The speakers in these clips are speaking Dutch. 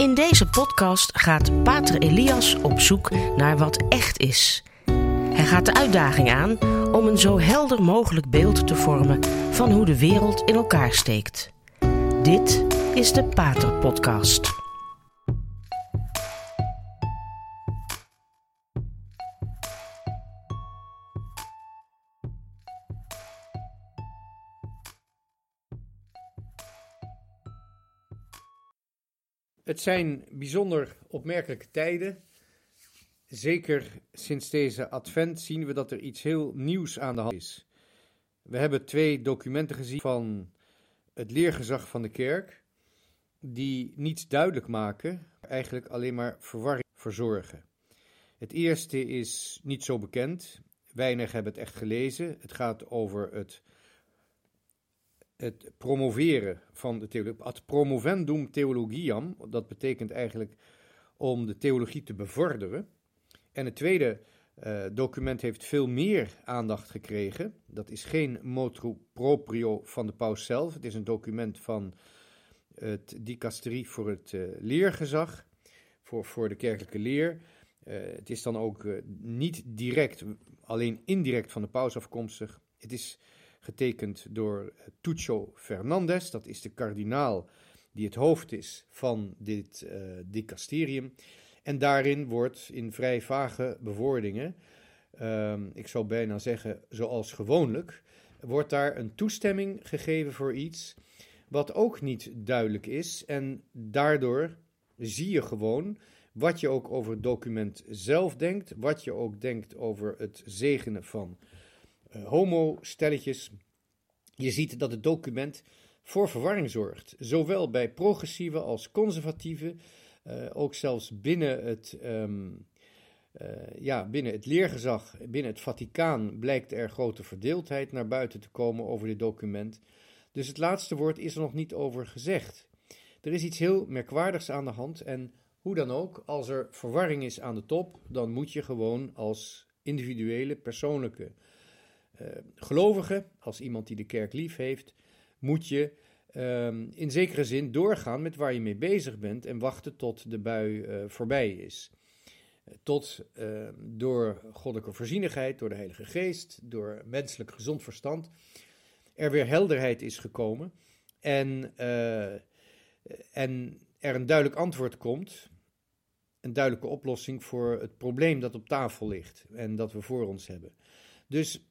In deze podcast gaat Pater Elias op zoek naar wat echt is. Hij gaat de uitdaging aan om een zo helder mogelijk beeld te vormen van hoe de wereld in elkaar steekt. Dit is de Pater Podcast. Het zijn bijzonder opmerkelijke tijden. Zeker sinds deze advent zien we dat er iets heel nieuws aan de hand is. We hebben twee documenten gezien van het leergezag van de kerk, die niets duidelijk maken, eigenlijk alleen maar verwarring verzorgen. Het eerste is niet zo bekend, weinig hebben het echt gelezen. Het gaat over het het promoveren van de theologie, ad promovendum theologiam, dat betekent eigenlijk om de theologie te bevorderen. En het tweede uh, document heeft veel meer aandacht gekregen. Dat is geen motu proprio van de paus zelf, het is een document van het dicasterie voor het uh, leergezag, voor, voor de kerkelijke leer. Uh, het is dan ook niet direct, alleen indirect van de paus afkomstig. Het is getekend door Tucho Fernandez. Dat is de kardinaal die het hoofd is van dit uh, dicasterium. En daarin wordt in vrij vage bewoordingen, um, ik zou bijna zeggen zoals gewoonlijk, wordt daar een toestemming gegeven voor iets wat ook niet duidelijk is. En daardoor zie je gewoon wat je ook over het document zelf denkt, wat je ook denkt over het zegenen van homo-stelletjes. Je ziet dat het document voor verwarring zorgt, zowel bij progressieve als conservatieve, uh, ook zelfs binnen het, um, ja, binnen het leergezag, binnen het Vaticaan blijkt er grote verdeeldheid naar buiten te komen over dit document. Dus het laatste woord is er nog niet over gezegd. Er is iets heel merkwaardigs aan de hand en hoe dan ook, als er verwarring is aan de top, dan moet je gewoon als individuele, persoonlijke gelovige, als iemand die de kerk lief heeft, moet je um, in zekere zin doorgaan met waar je mee bezig bent en wachten tot de bui uh, voorbij is. Tot uh, door goddelijke voorzienigheid, door de Heilige Geest, door menselijk gezond verstand, er weer helderheid is gekomen en, en er een duidelijk antwoord komt, een duidelijke oplossing voor het probleem dat op tafel ligt en dat we voor ons hebben. Dus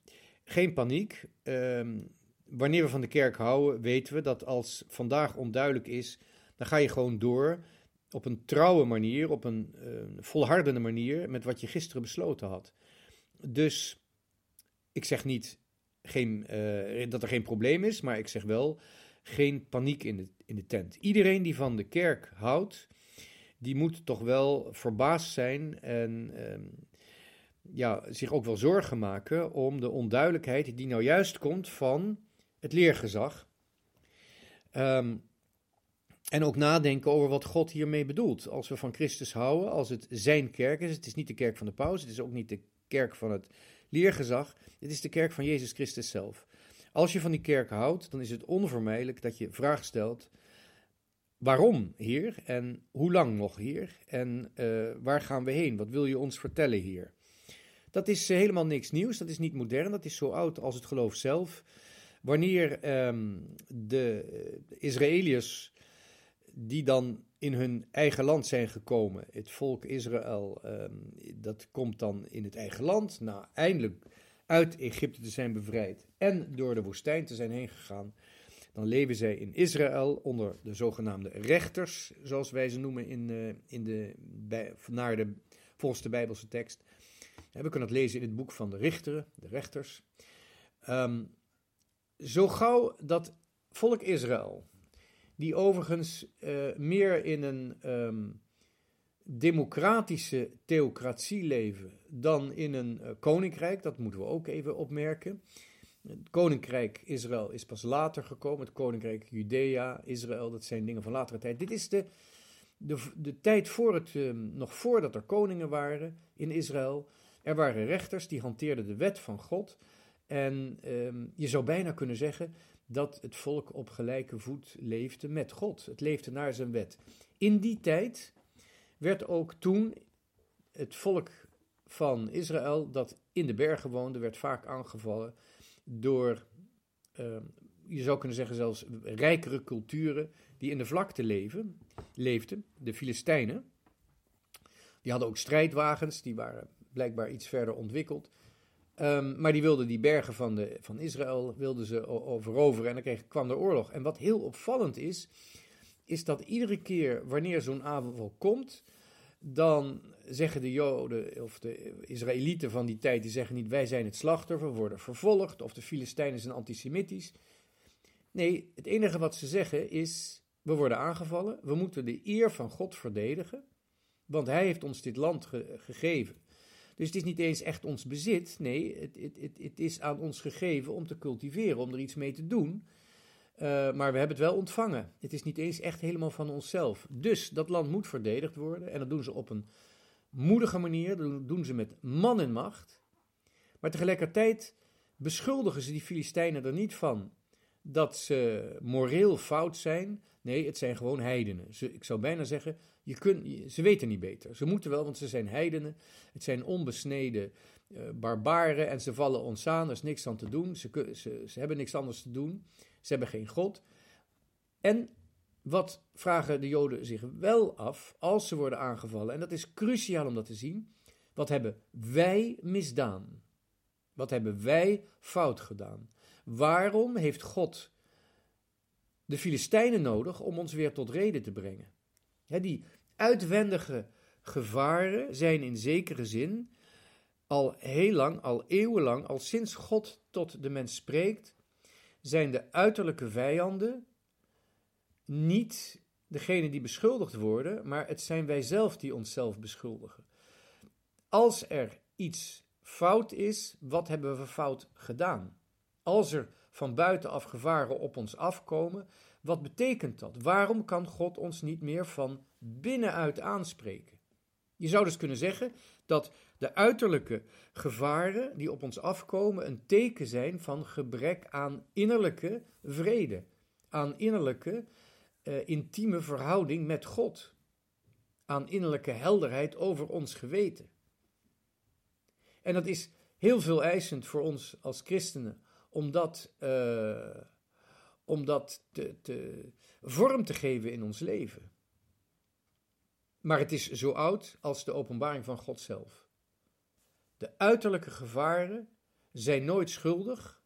geen paniek. Um, wanneer we van de kerk houden, weten we dat als vandaag onduidelijk is, dan ga je gewoon door op een trouwe manier, op een uh, volhardende manier met wat je gisteren besloten had. Dus ik zeg niet geen, uh, dat er geen probleem is, maar ik zeg wel geen paniek in de, in de tent. Iedereen die van de kerk houdt, die moet toch wel verbaasd zijn en uh, ja, zich ook wel zorgen maken om de onduidelijkheid die nou juist komt van het leergezag. Um, en ook nadenken over wat God hiermee bedoelt. Als we van Christus houden, als het zijn kerk is, het is niet de kerk van de paus, het is ook niet de kerk van het leergezag, het is de kerk van Jezus Christus zelf. Als je van die kerk houdt, dan is het onvermijdelijk dat je vraag stelt: waarom, Heer? En hoe lang nog, Heer? En uh, waar gaan we heen? Wat wil je ons vertellen, Heer? Dat is eh, helemaal niks nieuws, dat is niet modern, dat is zo oud als het geloof zelf. Wanneer um, de Israëliërs, die dan in hun eigen land zijn gekomen, het volk Israël, um, dat komt dan in het eigen land, nou eindelijk uit Egypte te zijn bevrijd en door de woestijn te zijn heen gegaan, dan leven zij in Israël onder de zogenaamde rechters, zoals wij ze noemen in, uh, in de, bij, naar de, volgens de Bijbelse tekst. We kunnen het lezen in het boek van de richteren, de rechters. Um, zo gauw dat volk Israël, die overigens uh, meer in een um, democratische theocratie leven dan in een uh, koninkrijk, dat moeten we ook even opmerken. Het koninkrijk Israël is pas later gekomen, het koninkrijk Judea, Israël, dat zijn dingen van latere tijd. Dit is de, de, de tijd voor het, um, nog voordat er koningen waren in Israël. Er waren rechters die hanteerden de wet van God. En ehm, je zou bijna kunnen zeggen dat het volk op gelijke voet leefde met God. Het leefde naar zijn wet. In die tijd werd ook toen het volk van Israël, dat in de bergen woonde, werd vaak aangevallen door, ehm, je zou kunnen zeggen zelfs rijkere culturen die in de vlakte leven, leefden, de Filistijnen. Die hadden ook strijdwagens, die waren blijkbaar iets verder ontwikkeld. Ehm, maar die wilden die bergen van, de, van Israël wilden ze veroveren en dan kreeg, kwam er oorlog. En wat heel opvallend is, is dat iedere keer wanneer zo'n aanval komt, dan zeggen de Joden of de Israëlieten van die tijd, die zeggen niet wij zijn het slachtoffer, we worden vervolgd, of de Filistijnen zijn antisemitisch. Nee, het enige wat ze zeggen is, we worden aangevallen, we moeten de eer van God verdedigen, want hij heeft ons dit land gegeven. Dus het is niet eens echt ons bezit. Nee, het, het, het, is aan ons gegeven om te cultiveren, om er iets mee te doen. Uh, maar we hebben het wel ontvangen. Het is niet eens echt helemaal van onszelf. Dus dat land moet verdedigd worden. En dat doen ze op een moedige manier. Dat doen ze met man en macht. Maar tegelijkertijd beschuldigen ze die Filistijnen er niet van dat ze moreel fout zijn. Nee, het zijn gewoon heidenen. Ze, ik zou bijna zeggen, je kunt, ze weten niet beter. Ze moeten wel, want ze zijn heidenen. Het zijn onbesneden uh, barbaren en ze vallen ons aan. Er is niks aan te doen. Ze, ze, ze hebben niks anders te doen. Ze hebben geen God. En wat vragen de Joden zich wel af als ze worden aangevallen? En dat is cruciaal om dat te zien. Wat hebben wij misdaan? Wat hebben wij fout gedaan? Waarom heeft God de Filistijnen nodig om ons weer tot reden te brengen? die uitwendige gevaren zijn in zekere zin al heel lang, al eeuwenlang, al sinds God tot de mens spreekt, zijn de uiterlijke vijanden niet degene die beschuldigd worden, maar het zijn wij zelf die onszelf beschuldigen. Als er iets fout is, wat hebben we fout gedaan? Als er van buitenaf gevaren op ons afkomen, wat betekent dat? Waarom kan God ons niet meer van binnenuit aanspreken? Je zou dus kunnen zeggen dat de uiterlijke gevaren die op ons afkomen een teken zijn van gebrek aan innerlijke vrede, aan innerlijke uh, intieme verhouding met God, aan innerlijke helderheid over ons geweten. En dat is heel veel eisend voor ons als christenen om dat, uh, om dat te, vorm te geven in ons leven. Maar het is zo oud als de openbaring van God zelf. De uiterlijke gevaren zijn nooit schuldig.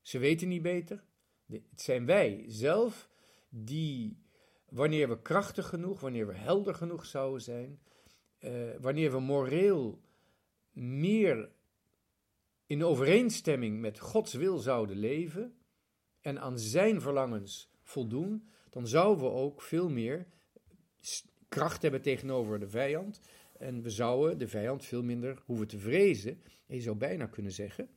Ze weten niet beter. Het zijn wij zelf die, wanneer we krachtig genoeg, wanneer we helder genoeg zouden zijn, uh, wanneer we moreel meer in overeenstemming met Gods wil zouden leven en aan Zijn verlangens voldoen, dan zouden we ook veel meer kracht hebben tegenover de vijand. En we zouden de vijand veel minder hoeven te vrezen. En je zou bijna kunnen zeggen,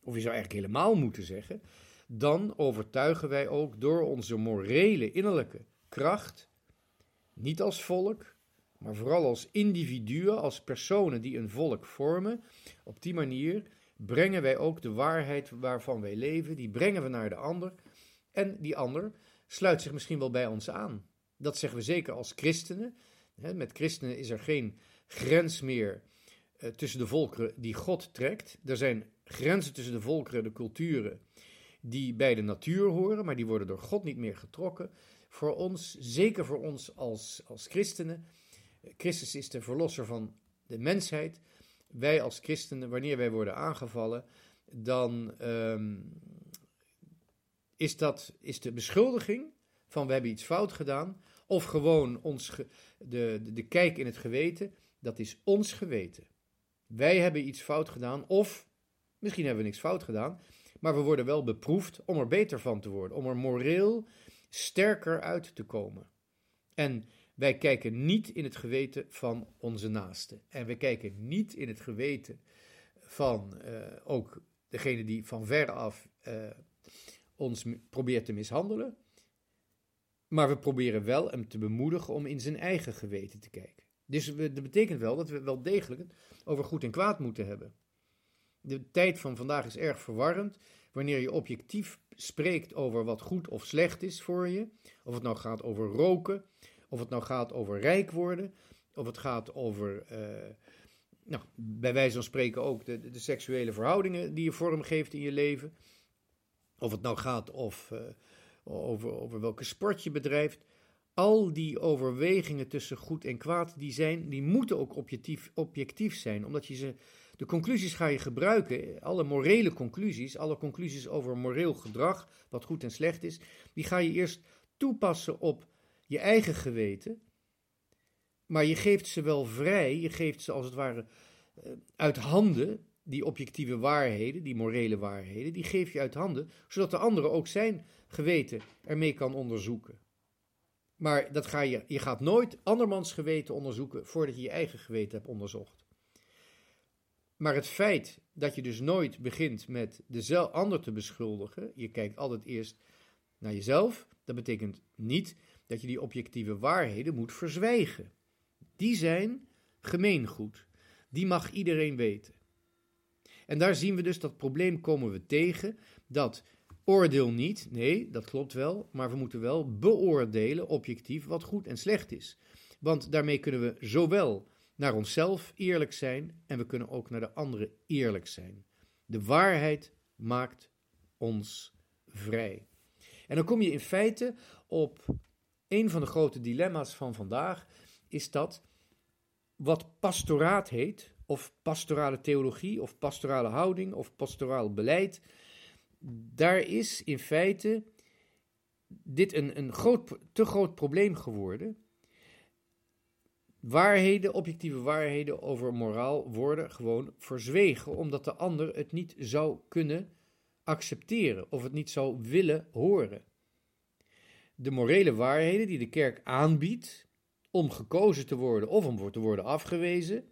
of je zou eigenlijk helemaal moeten zeggen, dan overtuigen wij ook door onze morele innerlijke kracht, niet als volk, maar vooral als individuen, als personen die een volk vormen, op die manier brengen wij ook de waarheid waarvan wij leven, die brengen we naar de ander. En die ander sluit zich misschien wel bij ons aan. Dat zeggen we zeker als christenen. Met christenen is er geen grens meer eh, tussen de volkeren die God trekt. Er zijn grenzen tussen de volkeren, de culturen, die bij de natuur horen, maar die worden door God niet meer getrokken. Voor ons, zeker voor ons als, als christenen, Christus is de verlosser van de mensheid. Wij als christenen, wanneer wij worden aangevallen, dan um, is dat is de beschuldiging van we hebben iets fout gedaan, of gewoon ons de, de, de kijk in het geweten, dat is ons geweten. Wij hebben iets fout gedaan, of misschien hebben we niks fout gedaan, maar we worden wel beproefd om er beter van te worden, om er moreel sterker uit te komen. En wij kijken niet in het geweten van onze naasten. En wij kijken niet in het geweten van uh, ook degene die van ver af uh, ons probeert te mishandelen. Maar we proberen wel hem te bemoedigen om in zijn eigen geweten te kijken. Dus dat betekent wel dat we wel degelijk over goed en kwaad moeten hebben. De tijd van vandaag is erg verwarrend. Wanneer je objectief spreekt over wat goed of slecht is voor je, of het nou gaat over roken, of het nou gaat over rijk worden, of het gaat over, uh, nou, bij wijze van spreken ook de, de, seksuele verhoudingen die je vorm geeft in je leven, of het nou gaat of, uh, over, over welke sport je bedrijft. Al die overwegingen tussen goed en kwaad, die, zijn, die moeten ook objectief, objectief zijn, omdat je ze de conclusies ga je gebruiken, alle morele conclusies, alle conclusies over moreel gedrag, wat goed en slecht is, die ga je eerst toepassen op je eigen geweten. Maar je geeft ze wel vrij, je geeft ze als het ware eh, uit handen, die objectieve waarheden, die morele waarheden, die geef je uit handen, zodat de andere ook zijn geweten ermee kan onderzoeken. Maar dat ga je, je gaat nooit andermans geweten onderzoeken voordat je je eigen geweten hebt onderzocht. Maar het feit dat je dus nooit begint met de ander te beschuldigen, je kijkt altijd eerst naar jezelf, dat betekent niet dat je die objectieve waarheden moet verzwijgen. Die zijn gemeengoed. Die mag iedereen weten. En daar zien we dus dat probleem komen we tegen, dat oordeel niet, nee, dat klopt wel, maar we moeten wel beoordelen objectief wat goed en slecht is. Want daarmee kunnen we zowel naar onszelf eerlijk zijn en we kunnen ook naar de anderen eerlijk zijn. De waarheid maakt ons vrij. En dan kom je in feite op een van de grote dilemma's van vandaag, is dat wat pastoraat heet, of pastorale theologie, of pastorale houding, of pastoraal beleid, daar is in feite dit een, een groot, te groot probleem geworden Waarheden, objectieve waarheden over moraal worden gewoon verzwegen, omdat de ander het niet zou kunnen accepteren of het niet zou willen horen. De morele waarheden die de kerk aanbiedt om gekozen te worden of om te worden afgewezen,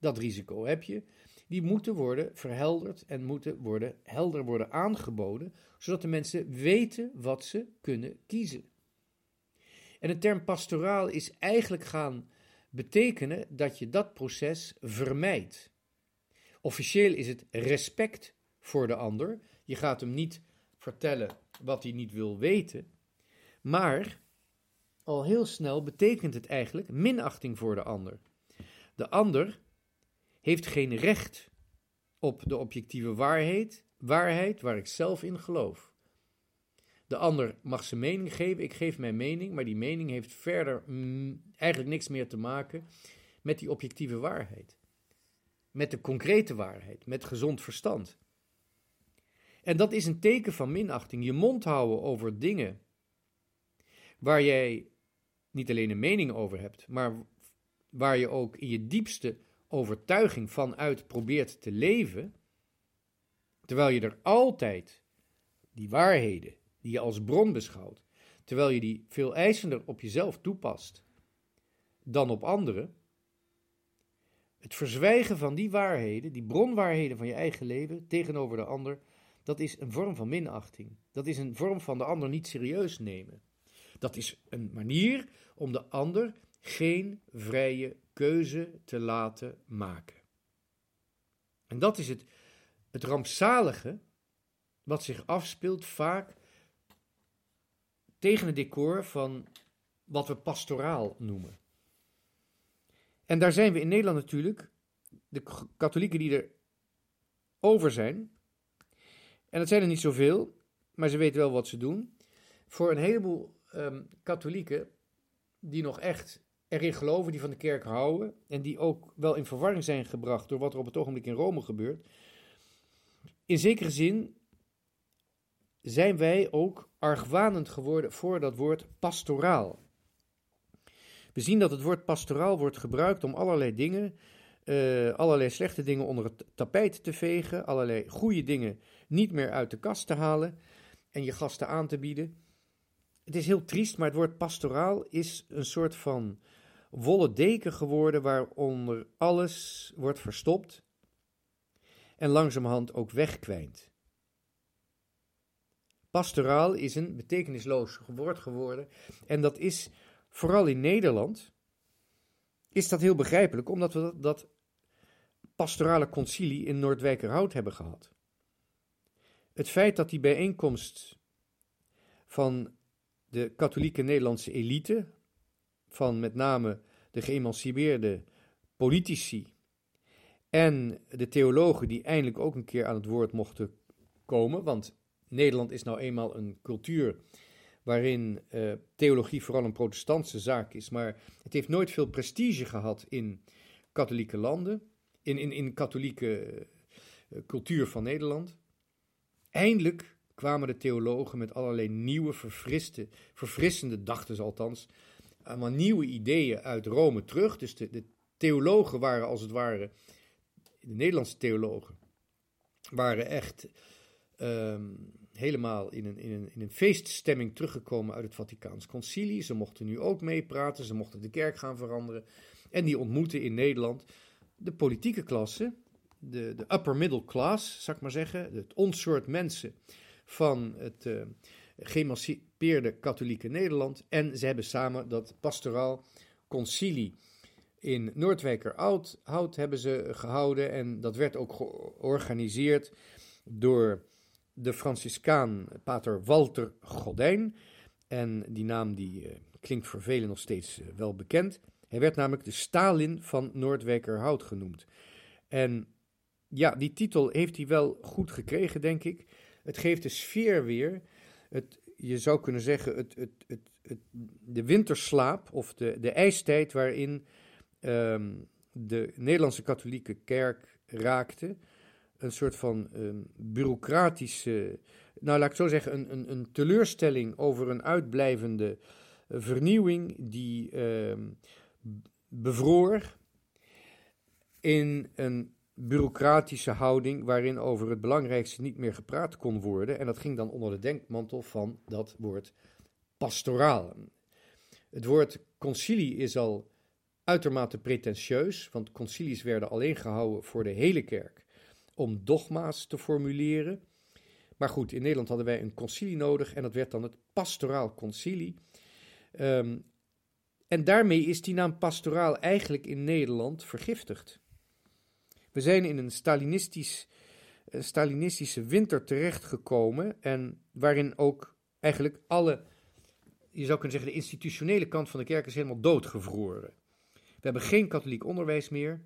dat risico heb je, die moeten worden verhelderd en moeten worden helder worden aangeboden, zodat de mensen weten wat ze kunnen kiezen. En de term pastoraal is eigenlijk gaan betekenen dat je dat proces vermijdt. Officieel is het respect voor de ander. Je gaat hem niet vertellen wat hij niet wil weten. Maar al heel snel betekent het eigenlijk minachting voor de ander. De ander heeft geen recht op de objectieve waarheid, waarheid waar ik zelf in geloof. De ander mag zijn mening geven, ik geef mijn mening, maar die mening heeft verder mm, eigenlijk niks meer te maken met die objectieve waarheid. Met de concrete waarheid, met gezond verstand. En dat is een teken van minachting. Je mond houden over dingen waar jij niet alleen een mening over hebt, maar waar je ook in je diepste overtuiging vanuit probeert te leven, terwijl je er altijd die waarheden, die je als bron beschouwt, terwijl je die veel eisender op jezelf toepast dan op anderen, het verzwijgen van die waarheden, die bronwaarheden van je eigen leven tegenover de ander, dat is een vorm van minachting. Dat is een vorm van de ander niet serieus nemen. Dat is een manier om de ander geen vrije keuze te laten maken. En dat is het, het rampzalige wat zich afspeelt vaak tegen het decor van wat we pastoraal noemen. En daar zijn we in Nederland natuurlijk, de katholieken die er over zijn, en dat zijn er niet zoveel, maar ze weten wel wat ze doen. Voor een heleboel um, katholieken die nog echt erin geloven, die van de kerk houden en die ook wel in verwarring zijn gebracht door wat er op het ogenblik in Rome gebeurt. In zekere zin zijn wij ook argwanend geworden voor dat woord pastoraal. We zien dat het woord pastoraal wordt gebruikt om allerlei dingen, uh, allerlei slechte dingen onder het tapijt te vegen, allerlei goede dingen niet meer uit de kast te halen en je gasten aan te bieden. Het is heel triest, maar het woord pastoraal is een soort van wollen deken geworden waaronder alles wordt verstopt en langzamerhand ook wegkwijnt. Pastoraal is een betekenisloos woord geworden. En dat is vooral in Nederland. Is dat heel begrijpelijk, omdat we dat, pastorale concilie in Noordwijkerhout hebben gehad. Het feit dat die bijeenkomst van de katholieke Nederlandse elite, van met name de geëmancipeerde politici en de theologen die eindelijk ook een keer aan het woord mochten komen, want Nederland is nou eenmaal een cultuur waarin uh, theologie vooral een protestantse zaak is, maar het heeft nooit veel prestige gehad in katholieke landen, in, in, in katholieke uh, cultuur van Nederland. Eindelijk kwamen de theologen met allerlei nieuwe, verfriste, verfrissende, dachten ze althans, allemaal nieuwe ideeën uit Rome terug. Dus de, theologen waren als het ware, de Nederlandse theologen, waren echt um, helemaal in een, in, een, in een feeststemming teruggekomen uit het Vaticaans Concilie. Ze mochten nu ook meepraten, ze mochten de kerk gaan veranderen. En die ontmoeten in Nederland de politieke klasse, de, de upper middle class, zou ik maar zeggen, het onsoort mensen van het uh, katholieke Nederland. En ze hebben samen dat pastoraal concilie in Noordwijkerhout hebben ze gehouden. En dat werd ook georganiseerd door de Franciscaan pater Walter Godijn. En die naam die, uh, klinkt voor velen nog steeds uh, wel bekend. Hij werd namelijk de Stalin van Noordwijkerhout genoemd. En ja, die titel heeft hij wel goed gekregen, denk ik. Het geeft de sfeer weer. Het, je zou kunnen zeggen, het, het, het, het de winterslaap of de, de ijstijd waarin um, de Nederlandse katholieke kerk raakte een soort van um, bureaucratische, nou laat ik zo zeggen, een, een, een teleurstelling over een uitblijvende uh, vernieuwing die uh, bevroor in een bureaucratische houding waarin over het belangrijkste niet meer gepraat kon worden. En dat ging dan onder de denkmantel van dat woord pastoraal. Het woord concilie is al uitermate pretentieus, want concilies werden alleen gehouden voor de hele kerk om dogma's te formuleren. Maar goed, in Nederland hadden wij een concilie nodig en dat werd dan het pastoraal concilie. Um, en daarmee is die naam pastoraal eigenlijk in Nederland vergiftigd. We zijn in een Stalinistisch, Stalinistische winter terechtgekomen en waarin ook eigenlijk alle, je zou kunnen zeggen, de institutionele kant van de kerk is helemaal doodgevroren. We hebben geen katholiek onderwijs meer.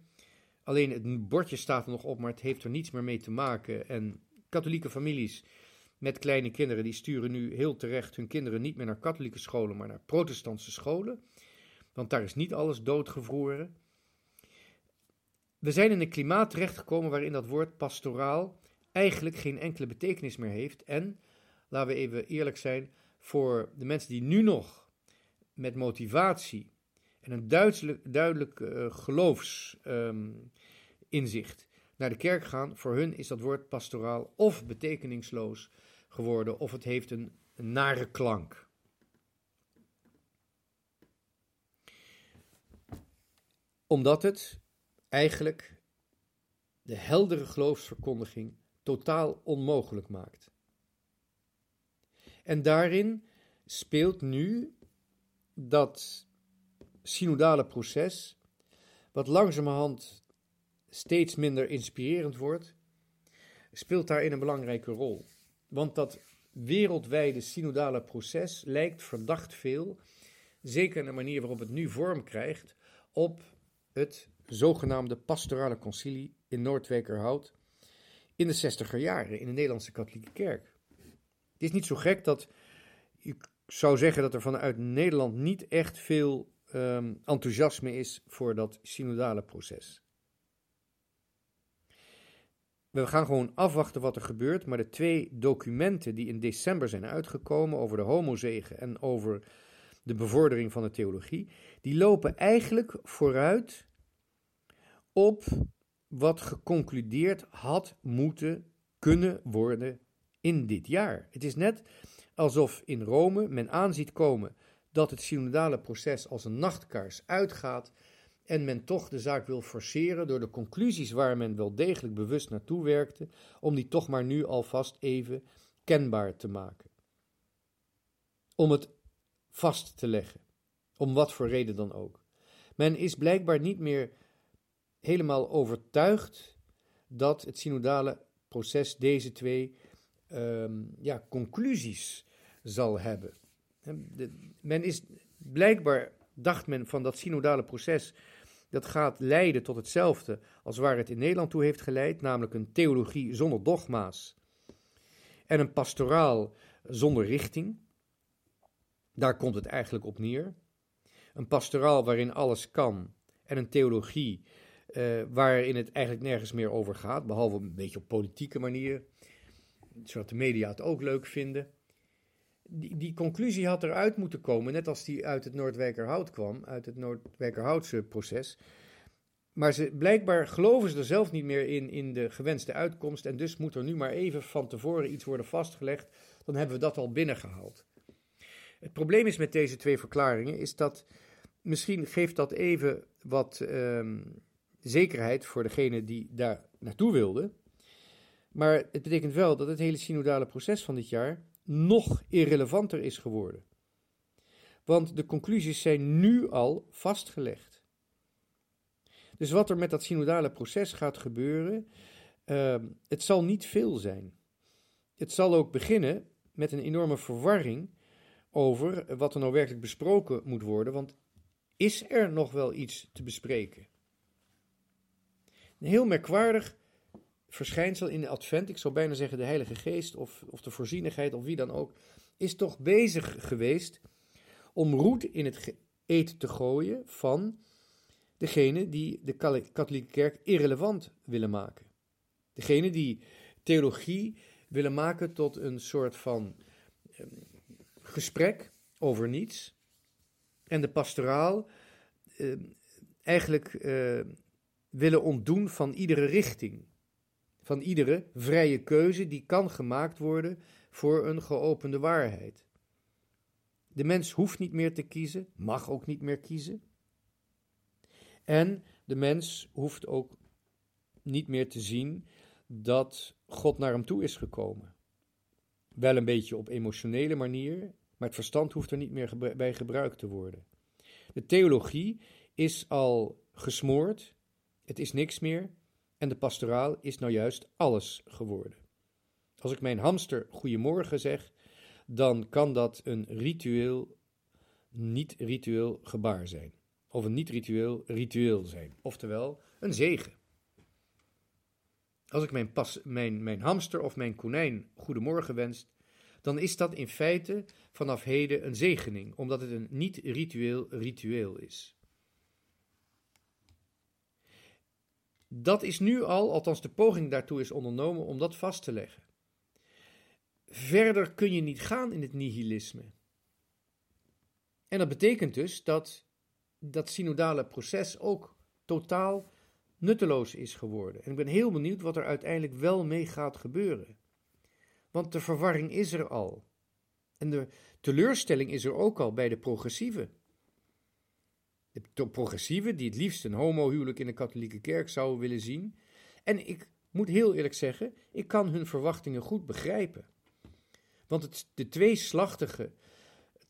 Alleen het bordje staat er nog op, maar het heeft er niets meer mee te maken. En katholieke families met kleine kinderen, die sturen nu heel terecht hun kinderen niet meer naar katholieke scholen, maar naar protestantse scholen. Want daar is niet alles doodgevroren. We zijn in een klimaat terechtgekomen waarin dat woord pastoraal eigenlijk geen enkele betekenis meer heeft. En, laten we even eerlijk zijn, voor de mensen die nu nog met motivatie en een duidelijk, duidelijk uh, geloofsinzicht um, naar de kerk gaan, voor hun is dat woord pastoraal of betekenisloos geworden, of het heeft een nare klank. Omdat het eigenlijk de heldere geloofsverkondiging totaal onmogelijk maakt. En daarin speelt nu dat synodale proces, wat langzamerhand steeds minder inspirerend wordt, speelt daarin een belangrijke rol. Want dat wereldwijde synodale proces lijkt verdacht veel, zeker in de manier waarop het nu vorm krijgt, op het zogenaamde pastorale concilie in Noordwijkerhout in de zestiger jaren in de Nederlandse katholieke kerk. Het is niet zo gek dat je zou zeggen dat er vanuit Nederland niet echt veel um, enthousiasme is voor dat synodale proces. We gaan gewoon afwachten wat er gebeurt, maar de twee documenten die in december zijn uitgekomen over de homozegen en over de bevordering van de theologie, die lopen eigenlijk vooruit op wat geconcludeerd had moeten kunnen worden in dit jaar. Het is net alsof in Rome men aanziet komen dat het synodale proces als een nachtkaars uitgaat en men toch de zaak wil forceren door de conclusies waar men wel degelijk bewust naartoe werkte, om die toch maar nu alvast even kenbaar te maken. Om het vast te leggen, om wat voor reden dan ook. Men is blijkbaar niet meer helemaal overtuigd dat het synodale proces deze twee ehm, ja, conclusies zal hebben. men is blijkbaar, dacht men van dat synodale proces, dat gaat leiden tot hetzelfde als waar het in Nederland toe heeft geleid, namelijk een theologie zonder dogma's en een pastoraal zonder richting. Daar komt het eigenlijk op neer. Een pastoraal waarin alles kan en een theologie uh, waarin het eigenlijk nergens meer over gaat, behalve een beetje op politieke manier, zodat de media het ook leuk vinden. Die, die conclusie had eruit moeten komen, net als die uit het Noordwijkerhout kwam, uit het Noordwijkerhoutse proces. Maar ze, blijkbaar geloven ze er zelf niet meer in, in de gewenste uitkomst. En dus moet er nu maar even van tevoren iets worden vastgelegd. Dan hebben we dat al binnengehaald. Het probleem is met deze twee verklaringen, is dat misschien geeft dat even wat ehm, zekerheid voor degene die daar naartoe wilde. Maar het betekent wel dat het hele synodale proces van dit jaar nog irrelevanter is geworden. Want de conclusies zijn nu al vastgelegd. Dus wat er met dat synodale proces gaat gebeuren, uh, het zal niet veel zijn. Het zal ook beginnen met een enorme verwarring over wat er nou werkelijk besproken moet worden, want is er nog wel iets te bespreken? Een heel merkwaardig verschijnsel in de advent, ik zou bijna zeggen de Heilige Geest of, of de voorzienigheid of wie dan ook, is toch bezig geweest om roet in het eten te gooien van degene die de katholieke kerk irrelevant willen maken. Degene die theologie willen maken tot een soort van ehm, gesprek over niets. En de pastoraal eh, eigenlijk eh, willen ontdoen van iedere richting. Van iedere vrije keuze die kan gemaakt worden voor een geopende waarheid. De mens hoeft niet meer te kiezen, mag ook niet meer kiezen. En de mens hoeft ook niet meer te zien dat God naar hem toe is gekomen. Wel een beetje op emotionele manier, maar het verstand hoeft er niet meer bij gebruikt te worden. De theologie is al gesmoord, het is niks meer en de pastoraal is nou juist alles geworden. Als ik mijn hamster goedemorgen zeg, dan kan dat een ritueel, niet-ritueel gebaar zijn of een niet-ritueel ritueel zijn. Oftewel, een zegen. Als ik mijn, mijn, mijn hamster of mijn konijn goedemorgen wens, dan is dat in feite vanaf heden een zegening, omdat het een niet-ritueel ritueel is. Dat is nu al, althans de poging daartoe is ondernomen om dat vast te leggen. Verder kun je niet gaan in het nihilisme. En dat betekent dus dat dat synodale proces ook totaal nutteloos is geworden. En ik ben heel benieuwd wat er uiteindelijk wel mee gaat gebeuren. Want de verwarring is er al. En de teleurstelling is er ook al bij de progressieven. De progressieven die het liefst een homohuwelijk in de katholieke kerk zouden willen zien. En ik moet heel eerlijk zeggen, ik kan hun verwachtingen goed begrijpen. Want het, de tweeslachtige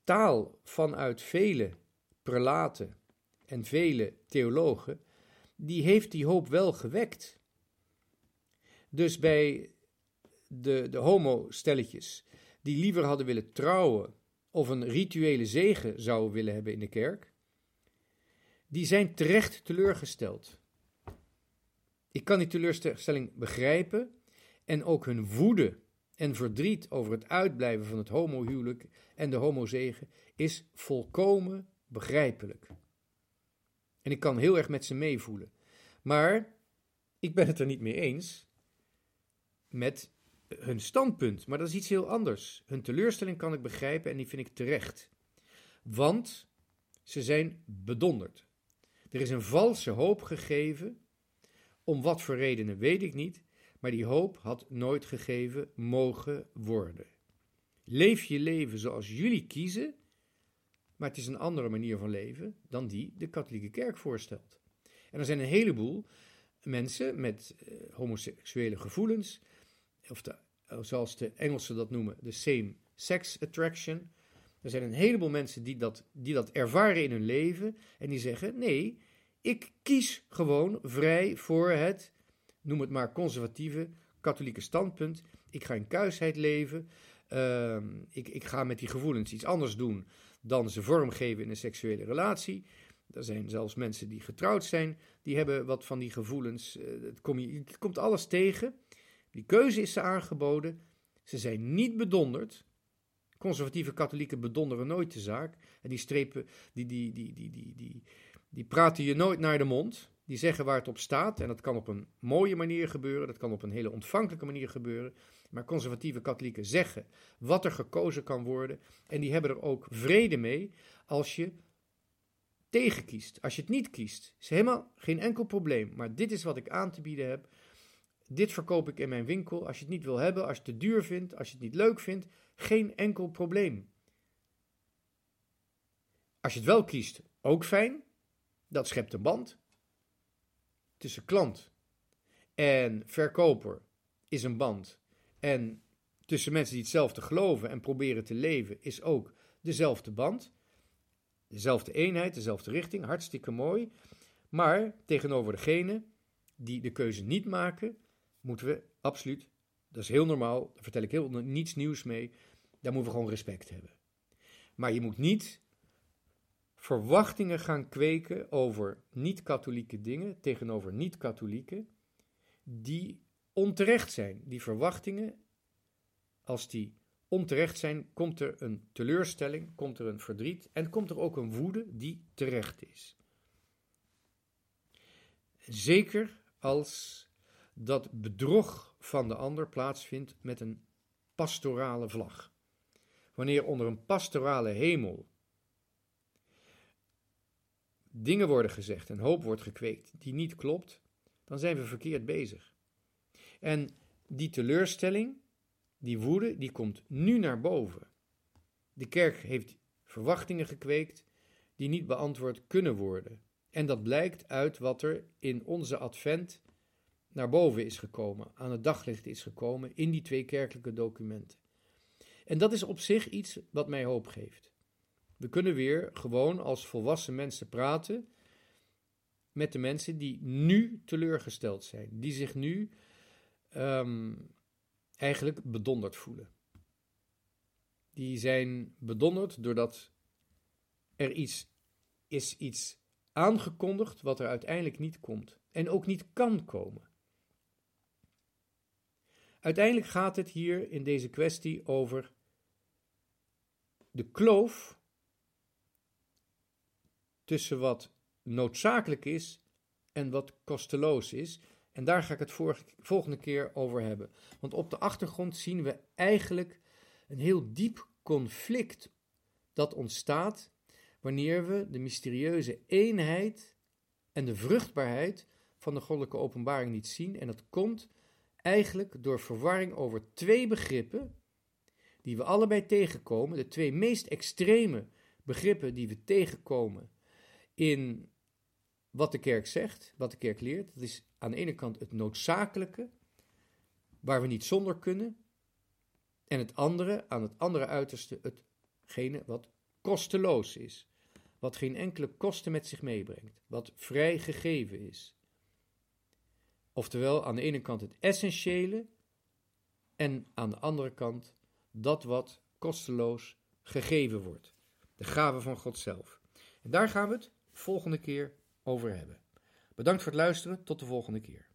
taal vanuit vele prelaten en vele theologen, die heeft die hoop wel gewekt. Dus bij de, de homo-stelletjes die liever hadden willen trouwen of een rituele zegen zouden willen hebben in de kerk, die zijn terecht teleurgesteld. Ik kan die teleurstelling begrijpen en ook hun woede en verdriet over het uitblijven van het homohuwelijk en de homozegen is volkomen begrijpelijk. En ik kan heel erg met ze meevoelen. Maar ik ben het er niet mee eens met hun standpunt. Maar dat is iets heel anders. Hun teleurstelling kan ik begrijpen en die vind ik terecht. Want ze zijn bedonderd. Er is een valse hoop gegeven. Om wat voor redenen weet ik niet. Maar die hoop had nooit gegeven mogen worden. Leef je leven zoals jullie kiezen maar het is een andere manier van leven dan die de katholieke kerk voorstelt. En er zijn een heleboel mensen met uh, homoseksuele gevoelens, of eh, zoals de Engelsen dat noemen, de same-sex attraction. Er zijn een heleboel mensen die dat, die dat ervaren in hun leven en die zeggen: nee, Ik kies gewoon vrij voor het, noem het maar conservatieve, katholieke standpunt. Ik ga in kuisheid leven. Ehm, ik, ik ga met die gevoelens iets anders doen dan ze vormgeven in een seksuele relatie. Er zijn zelfs mensen die getrouwd zijn, die hebben wat van die gevoelens. Uh, het, kom je, komt alles tegen. Die keuze is ze aangeboden. Ze zijn niet bedonderd. Conservatieve katholieken bedonderen nooit de zaak. En die strepen, die, die, die, die, die, die, die praten je nooit naar de mond. Die zeggen waar het op staat. En dat kan op een mooie manier gebeuren. Dat kan op een hele ontvankelijke manier gebeuren. Maar conservatieve katholieken zeggen wat er gekozen kan worden. En die hebben er ook vrede mee als je tegenkiest. Als je het niet kiest, is helemaal geen enkel probleem. Maar dit is wat ik aan te bieden heb. Dit verkoop ik in mijn winkel. Als je het niet wil hebben, als je het te duur vindt, als je het niet leuk vindt, geen enkel probleem. Als je het wel kiest, ook fijn. Dat schept een band tussen klant en verkoper is een band. En tussen mensen die hetzelfde geloven en proberen te leven is ook dezelfde band. Dezelfde eenheid, dezelfde richting, hartstikke mooi. Maar tegenover degene die de keuze niet maken, moeten we absoluut, dat is heel normaal, daar vertel ik heel niets nieuws mee, daar moeten we gewoon respect hebben. Maar je moet niet verwachtingen gaan kweken over niet-katholieke dingen tegenover niet-katholieken, die onterecht zijn. Die verwachtingen, als die onterecht zijn, komt er een teleurstelling, komt er een verdriet en komt er ook een woede die terecht is. Zeker als dat bedrog van de ander plaatsvindt met een pastorale vlag. Wanneer onder een pastorale hemel dingen worden gezegd en hoop wordt gekweekt die niet klopt, dan zijn we verkeerd bezig. En die teleurstelling, die woede, die komt nu naar boven. De kerk heeft verwachtingen gekweekt die niet beantwoord kunnen worden. En dat blijkt uit wat er in onze advent naar boven is gekomen, aan het daglicht is gekomen in die twee kerkelijke documenten. En dat is op zich iets wat mij hoop geeft. We kunnen weer gewoon als volwassen mensen praten met de mensen die nu teleurgesteld zijn, die zich nu um, eigenlijk bedonderd voelen. Die zijn bedonderd doordat er iets is iets aangekondigd wat er uiteindelijk niet komt en ook niet kan komen. Uiteindelijk gaat het hier in deze kwestie over de kloof tussen wat noodzakelijk is en wat kosteloos is. En daar ga ik het volgende keer over hebben. Want op de achtergrond zien we eigenlijk een heel diep conflict dat ontstaat wanneer we de mysterieuze eenheid en de vruchtbaarheid van de goddelijke openbaring niet zien. En dat komt eigenlijk door verwarring over twee begrippen die we allebei tegenkomen, de twee meest extreme begrippen die we tegenkomen in wat de kerk zegt, wat de kerk leert. Dat is aan de ene kant het noodzakelijke, waar we niet zonder kunnen. En het andere, aan het andere uiterste, hetgene wat kosteloos is. Wat geen enkele kosten met zich meebrengt. Wat vrij gegeven is. Oftewel, aan de ene kant het essentiële en aan de andere kant dat wat kosteloos gegeven wordt. De gave van God zelf. En daar gaan we het volgende keer over hebben. Bedankt voor het luisteren. Tot de volgende keer.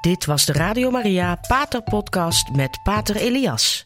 Dit was de Radio Maria Pater Podcast met Pater Elias.